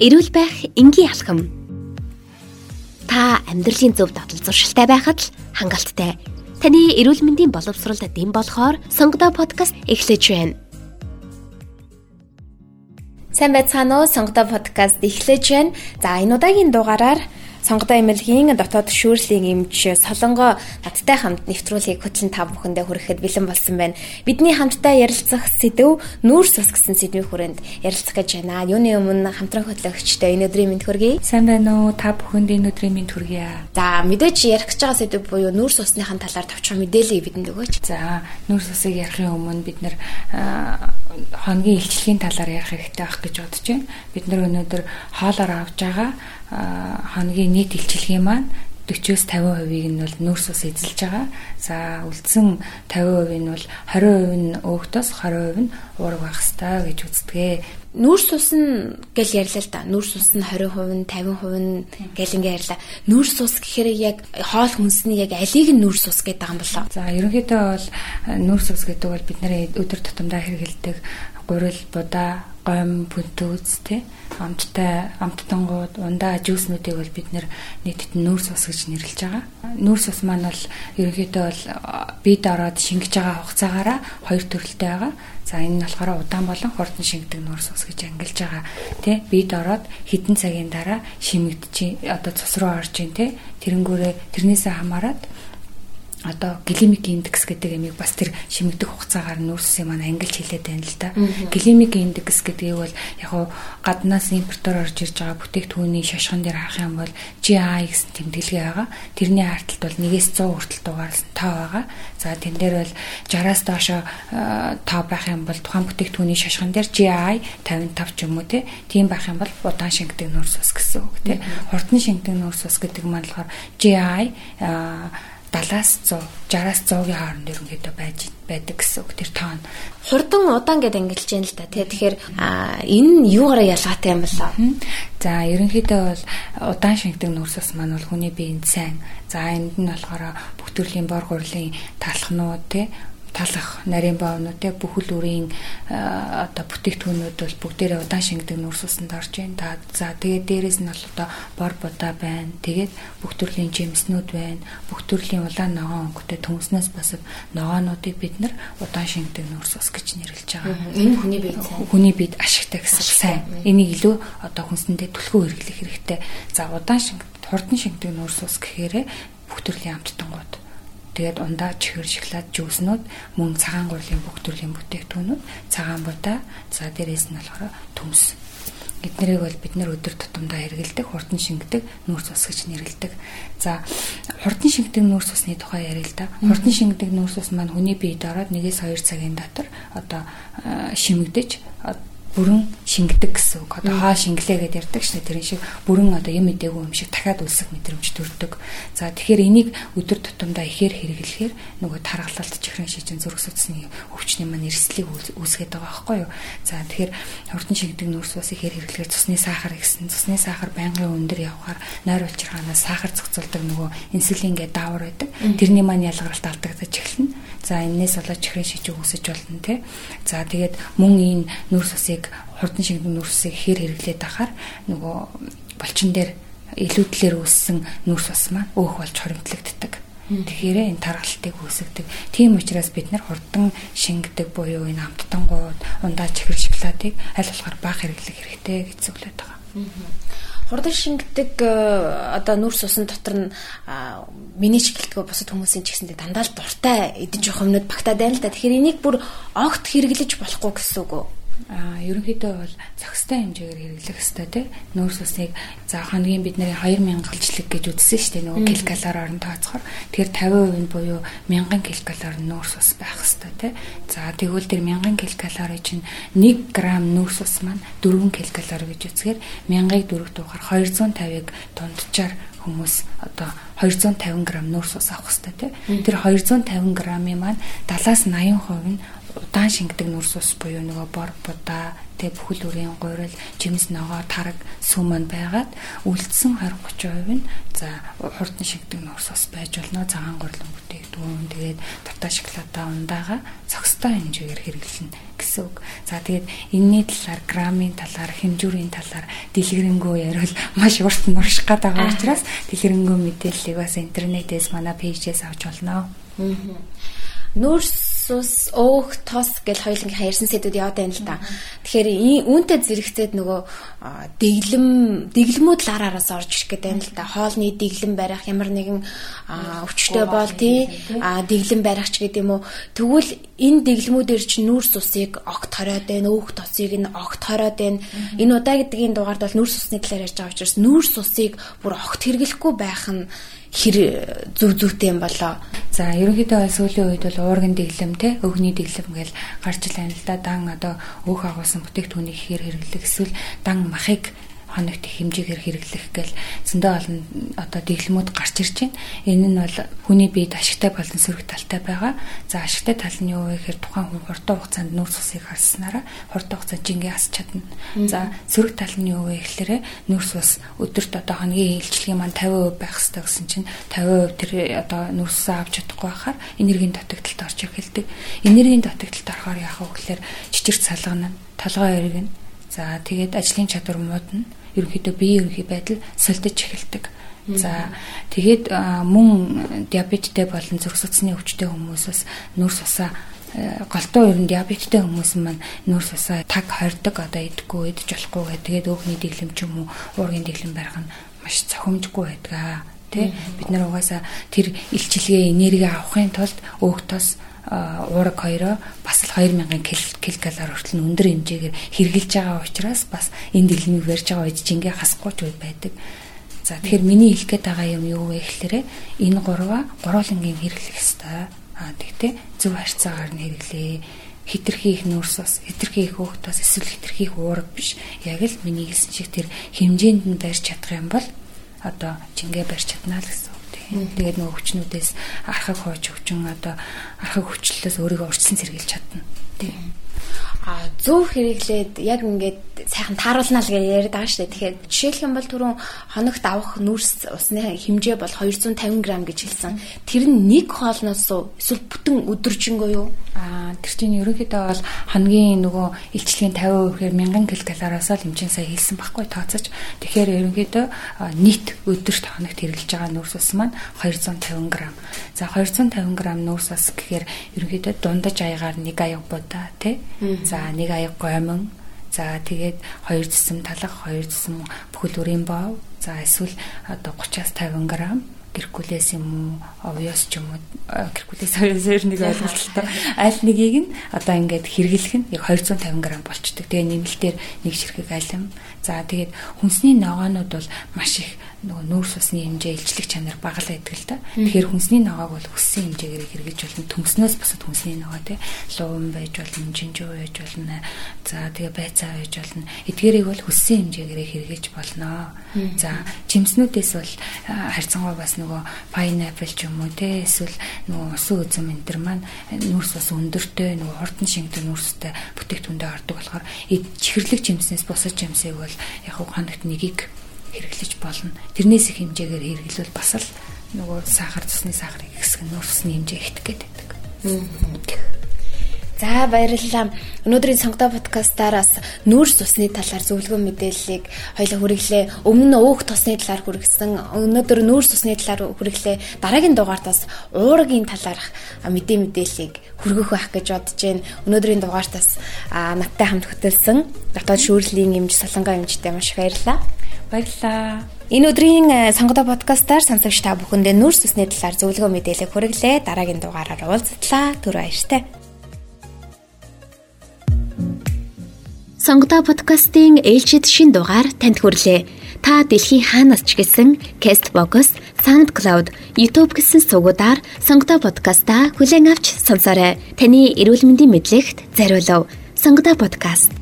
Эрүүл байх энгийн алхам. Та амьдралын зөв дадал зуршилтай байхад л хангалттай. Таны эрүүл мэндийн боловсролд дэм болохоор сонгодоо подкаст эхлэж байна. Сайн байцгаана уу? Сонгодоо подкаст эхлэж байна. За энэ удаагийн дугаараар сонгодоо эмнэлгийн дотоод шүүрлийн эмч Солонго надтай хамт нэвтрүүлгийг хөтлөн та бүхэндээ хүрэхэд бэлэн болсон байна. Бидний хамтдаа ярилцах сэдв нүүрс ус гэсэн сэдвийн хүрээнд ярилцах гэж байна. Юуны өмнө хамтран хөтлөгчтэй энэ өдрийн мэнд хүргэе. Сайн байна уу? Та бүхэнд энэ өдрийн мэнд хүргье. За мэдээж ярих гэж байгаа сэдв буюу нүүрс усныхан талаар товчхон мэдээлэл бидэнд өгөөч. За нүүрс усыг ярихын өмнө бид нэр хоногийн илчлэгийн талаар ярих хэрэгтэй байх гэж бодож байна. Бид нар өнөөдөр хоолоор авж байгаа хоногийн нийт илчилгээ маань 40-оос 50%ийг нь бол нүүрс ус эзэлж байгаа. За үлдсэн 50% нь бол 20% нь өөхтөөс 20% нь уурга байх хэвээр гэж үздэг. Нүүрс ус нь гэл ярьлаа л да. Нүүрс ус нь 20% нь 50% нь гэл ингээ ярьлаа. Нүүрс ус гэхээр яг хоол хүнсний яг алийг нь нүүрс ус гэдэг юм болоо. За ерөнхийдөө бол нүүрс ус гэдэг бол бид нарын өдөр тутамдаа хэрэгэлдэг гурил, будаа, гом, пүнтүүц тий амттай амттангууд ундаа жүүснүүдийг бол бид нийтэд нүүрс ус гэж нэрлэж байгаа. Нүүрс ус маань бол ерөнхийдөө бол бид ороод шингэж байгаа хугацаагаараа хоёр төрөлтэй байгаа. За энэ нь болохоор удаан болон хурдан шингэдэг нүүрс ус гэж ангилж байгаа. Тэ бид ороод хитэн цагийн дараа шимэгдэж одоо цус руу орж ин тэ тэрэнгүүрээ тэрнээсээ хамаарат одоо глимик индекс гэдэг ямиг бас тэр шимэгдэх хугацаагаар нүүрсийн маань ангилж хэлээд байна л да. Глимик индекс гэдгийг бол яг уу гаднаас импортоор орж ирж байгаа бүтээгдэхүүний шашхан дээр харах юм бол GI гэсэн тэмдэглэгээ байгаа. Тэрний харталт бол 1-ээс 100 хүртэл дугаарласан тоо байгаа. За тэн дээр бол 60-аас доошо тоо байх юм бол тухайн бүтээгдэхүүний шашхан дээр GI 55 ч юм уу тийм байх юм бол удаан шингэдэг нүүрс ус гэсэн үг тий. Хурдан шингэдэг нүүрс ус гэдэг маань болохоор GI 70-аас 100, 60-аас 100-ийн хооронд ерөнхийдөө байж байдаг гэсэн үг тэр тоон. Хурдан удаан гэдээ ангилж байна л да. Тэгэхээр энэ нь юугаараа ялгаатай юм болоо? За ерөнхийдөө бол удаан шингэдэг нүүрсээс маань бол хүний биеинд сайн. За энд нь болохоор бүх төрлийн бор гурлын талхнууд тий талах нарийн боовнууд те бүхэл үрийн одоо бүтээгдэхүүнүүд бол бүгдээрээ удаан шингэдэг нүүрс усанд орж байна. За тэгээд дээрэс нь бол одоо бор будаа байна. Тэгээд бүх төрлийн жимснүүд байна. Бүх төрлийн улаан ногоон өнгөтэй төмснөөс босод ногоонуудыг бид нар удаан шингэдэг нүүрс ус гэж нэрлэж байгаа. Энэ хүний сайн. Хүний биед ашигтай гэсэн сайн. Энийг илүү одоо хүнсэндээ түлхүү хэрэглэх хэрэгтэй. За удаан шингэдэг хурдан шингэдэг нүүрс ус гэхээр бүх төрлийн амттангууд Тэгээд ундаа чихэр шоколад жүүснүүд мөн цагаан гурлын бүх төрлийн бүтээгдэхүүнүүд цагаан будаа за дээрээс нь болохоор төмс эднэрийг бол бид нэр өдөр тутамдаа хэрэгэлдэг хурдан шингэдэг нүүрс ус гэж нэрлэдэг. За хурдан шингэдэг нүүрс усны тухай яриа л да. Хурдан шингэдэг нүүрс ус маань хүний биед ороод 1-2 цагийн дотор одоо шимэгдэж бүрэн шингэдэг гэсэн үг. Одоо хаа шингэлээ гэдээ ярьдаг шнэ тэрэн шиг бүрэн одоо юм мэдээгүй юм шиг дахиад үлсэх мэдрэмж төрдөг. За тэгэхээр энийг өдөр тутамдаа ихээр хэрэглэхээр нөгөө тархалалт чихрэн шижин зүрх судасны өвчний маань эрсдлийг үүсгээд байгаа байхгүй юу. За тэгэхээр хурдан шингэдэг нүүрс бас ихээр хэрэглэхээр цусны сахар ихсэн. Цусны сахар байнгын өндөр явхаар нойр улчирхаанаас сахар зохицуулдаг нөгөө инсулин гэдэг даавар байдаг. Тэрний маань ялгаралт алдагдаж эхэлнэ. За энээс болоод чихрэн шижиг үүсэж болно тий. За тэгээд мөн энэ нүүрс усыг хурдан шингэн нүүрсийг хэр хэрэглээд ахаар нөгөө булчин дээр илүүдлэр үүссэн нүүрс ус маань өөх болж хоримтлагддаг. Тэгэхээр энэ тархалтыг үүсгдэг. Тийм учраас бид нар хурдан шингэдэг буюу энэ амттангууд, ундаа чихэр шоколадыг аль болохоор бага хэрэглэх хэрэгтэй гэж зөвлөд байгаа. Хурдан шингэдэг э, одоо нүрс усан дотор нь миний чиглэлтгөө бусад хүмүүсийн ч гэсэндээ дандаа л дуртай идэж явах юмнууд багтаад байна л да. Тэгэхээр энийг бүр огт хэрэглэж болохгүй гэсэн үг? А ерөнхийдөө бол зохистой хэмжээгээр хэрэглэх хэрэгтэй тий. Нүүрс усныг за хоногийн бид нарын 2000 галчлэг гэж үзсэн шүү дээ нөгөө килокалор орон тооцохоор. Тэгэхээр 50% нь буюу 1000 килокалор нүүрс ус байх хэрэгтэй тий. За тэгвэл тэр 1000 килокалори чинь 1 г нүүрс ус маань 4 килокалори гэж үзэхээр 1000-ыг 4-т дуухаар 250-ыг дунджаар хүмүүс одоо 250 г нүүрс ус авах хэрэгтэй тий. Тэр 250 г-ийн маань 70-аас 80% нь удаан шингэдэг нурс ус буюу нөгөө бор будаа тэг бүхэл үрийн гурил, жимс ногоо, тараг, сүм маань байгаад үлдсэн 20 30% нь за хурдан шигдэг нурс ус байж болно. Цагаан гурилан бүтээгдэхүүн тэгээд дутаа шоколадаа ундаага цогцтой хэмжээгээр хэрэглэнэ гэсэн үг. За тэгээд энэний талаар граммын талаар, хэмжүүрийн талаар дэлгэрэнгүй ярил маш урт нурших гээд байгаа учраас дэлгэрэнгүй мэдээллийг бас интернетээс манай пэйжээс авч болно. Нүүрс ус өөх тос гэл хоёулынхаа ярьсан сэдвүүд яваад байна л да. Тэгэхээр үүнтэй зэрэгцээд нөгөө дэглэм дэглэмүүд л араараас орж ирэх гэдэг байна л да. Хоолны дэглэм барих ямар нэгэн өвчтөй бол тий дэглэм барихч гэдэг юм уу. Тэгвэл энэ дэглэмүүдээр чинь нүүрс усыг огт хороод байна, өөх тосыг нь огт хороод байна. Энэ удаа гэдгийн дугаард бол нүүрс усны талаар ярьж байгаа учраас нүүрс усыг бүр огт хэрэглэхгүй байх нь хэр зүв зүвтэй юм болоо. За ерөнхийдөө сүүлийн үед бол уурган дэглэм те өвгний дэглэм гэж гарч ирсэн л да. Дан одоо өөх агуулсан бүтээгдэхүүнийг ихээр хэрэглэх эсвэл дан махыг хоногт хэмжээгээр хэрэглэх гэл зөндөө олон одоо дэглэмүүд гарч ирж байна. Энэ нь бол хүний биед ашигтай болон сөрөг талтай байгаа. За ашигтай тал нь юу вэ гэхээр тухайн хүн хурдан хугацаанд нүүрс усыг харснараа хурдан хугацаанд жингээ хасч чадна. За сөрөг тал нь юу вэ гэхээр нүүрс ус өдөрт одоо хоногийн илчлэгийн маань 50% байх хэрэгтэй гэсэн чинь 50% тэр одоо нүүрс усаа авч чадахгүй байхаар энергийн дутагдалд орж эхэлдэг. Энергийн дутагдалд орохоор яах вэ гэхээр чичирт салгана, толгой эргэн. За тэгээд ажлын чадвар муудна ерөнхийдөө биеийн ерөнхий байдал солидож эхэлдэг. За тэгээд мөн диабеттэй болон зүрх судасны өвчтэй хүмүүсээс нүүрс усаа э, голтоо ер нь диабеттэй хүмүүс маань нүүрс усаа таг хордог одоо идэхгүй идэж болохгүй гэдэг. Тэгээд өөхний дэглэм ч юм уу уургийн дэглэм барих нь маш цохимжгүй байдаг. Тэ бид нар угаасаа тэр илчилгээ энерги авахын тулд өөх тос уураг хоёроо бас л 2000 ккал хүртэл өндөр хэмжээгээр хэрглэж байгаа учраас бас энэ дэглэмийг барьж байгаа үед жингээ хасахгүй ч байдаг. За тэгэхээр миний хэлэх гээд байгаа юм юу вэ гэхээр энэ гурваа гурвуулангийн хэрэглэх ёстой. Аа тэгтээ зөв харьцаагаар нь хэрэглэе хитрхи их нүүрс бас хитрхи их хөөхтөөс эсвэл хитрхи их уураг биш. Яг л миний хэлсэн шиг тэр хэмжээнд нь барьж чадах юм бол одоо жингээ барьж чадна л гэсэн. Тэгээд нөгөө хүчнүүдээс архаг хооч өвчин одоо архаг хүчлээс өөрийгөө урьдчилан сэргийлж чадна. Тийм а зөв хэрэглээд яг ингээд сайхан тааруулнаа л гэж яриад байгаа шүү дээ. Тэгэхээр жишээлх юм бол түрүүн хоногт авах нүрс усны хэмжээ бол 250 г гэж хэлсэн. Тэр нь нэг хоолноос эсвэл бүтэн өдөржингөө юу? А тэр чинь ерөнхийдөө бол хоногийн нөгөө илчлэгийн 50% гэхээр 1000 ккалориас л хэмжээ сая хэлсэн байхгүй тооцооч. Тэгэхээр ерөнхийдөө нийт өдөрт хоногт хэрэглэж байгаа нүрс ус маань 250 г. За 250 г нүрс ус гэхээр ерөнхийдөө дундаж аягаар нэг аяг будаа тий За нэг аяг гомон. За тэгээд хоёр зэсэм талах, хоёр зэсэм бүхэл үрийн бов. За эсвэл одоо 30-аас 50 г геркулес юм уу, овёс ч юм уу, геркулес хоёроор нэг ойлголттой. Аль нэгийг нь одоо ингээд хэрэглэх нь яг 250 г болчдөг. Тэгээ нэмэлтээр нэг ширхэг алим. За тэгээд хүнсний ногоонууд бол маш их нөгөө нүүрс усны хэмжээ илчлэх чанар бага л байдаг л да. Тэгэхээр хүнсний ногоог бол хүссэн хэмжээгээр хэрэгж болно. Төмснөөс бусад хүнсний ногоо тий луун байж болно, жинжүү байж болно. За тэгээ байцаа байж болно. Эдгээрийг бол хүссэн хэмжээгээр хэрэгж болно. За жимснүүдээс бол харьцангуй бас нөгөө pineapple ч юм уу тий эсвэл нөгөө усан үзэм энэ төр маань нүүрс бас өндөртэй нөгөө хурдан шингэдэг нүүрстэй бүтээгдэхүүндээ ордог болохоор чихэрлэг жимснээс бусад жимсийг бол яг хоногт нэгийг хэрэглэж болно. Тэрнээс их хэмжээгээр хэрэглүүл бас л нөгөө сахар цусны сахарыг хэсэг нуурсны хэмжээ ихтэх гээд байдаг. За баярлалаа. Өнөөдрийн сонгодоо подкастаараас нүүрс тусны талаар зөвлөгөө мэдээллийг хоёлаа хүргэлээ. Өмнө нь өөх тусны талаар хүргэсэн. Өнөөдөр нүүрс тусны талаар хүргэлээ. Дараагийн дугаартаас уургийн талаарх мэдээ мэдээллийг хүргэх байх гэж бодож байна. Өнөөдрийн дугаартаас надтай хамт хөтөлсөн дотоод шүүрлийн эмч Солонгоо эмчтэй маш их баярлалаа. Баярлалаа. Энэ өдрийн сонгодоо подкастаар сонсогч та бүхэндээ нүүрс тусны талаар зөвлөгөө мэдээлэл хүргэлээ. Дараагийн дугаараар уулзтлаа. Түр баяртай. Сонгодоо подкастын ээлжид шин дугаар танд хүрлээ. Та дэлхийн хаанаас ч гэсэн Castbox, SoundCloud, YouTube гэсэн сувгуудаар Сонгодоо подкастаа хүлээн авч сонсоорой. Таны эрүүл мэндийн мэдлэгт зориулав. Сонгодоо подкаст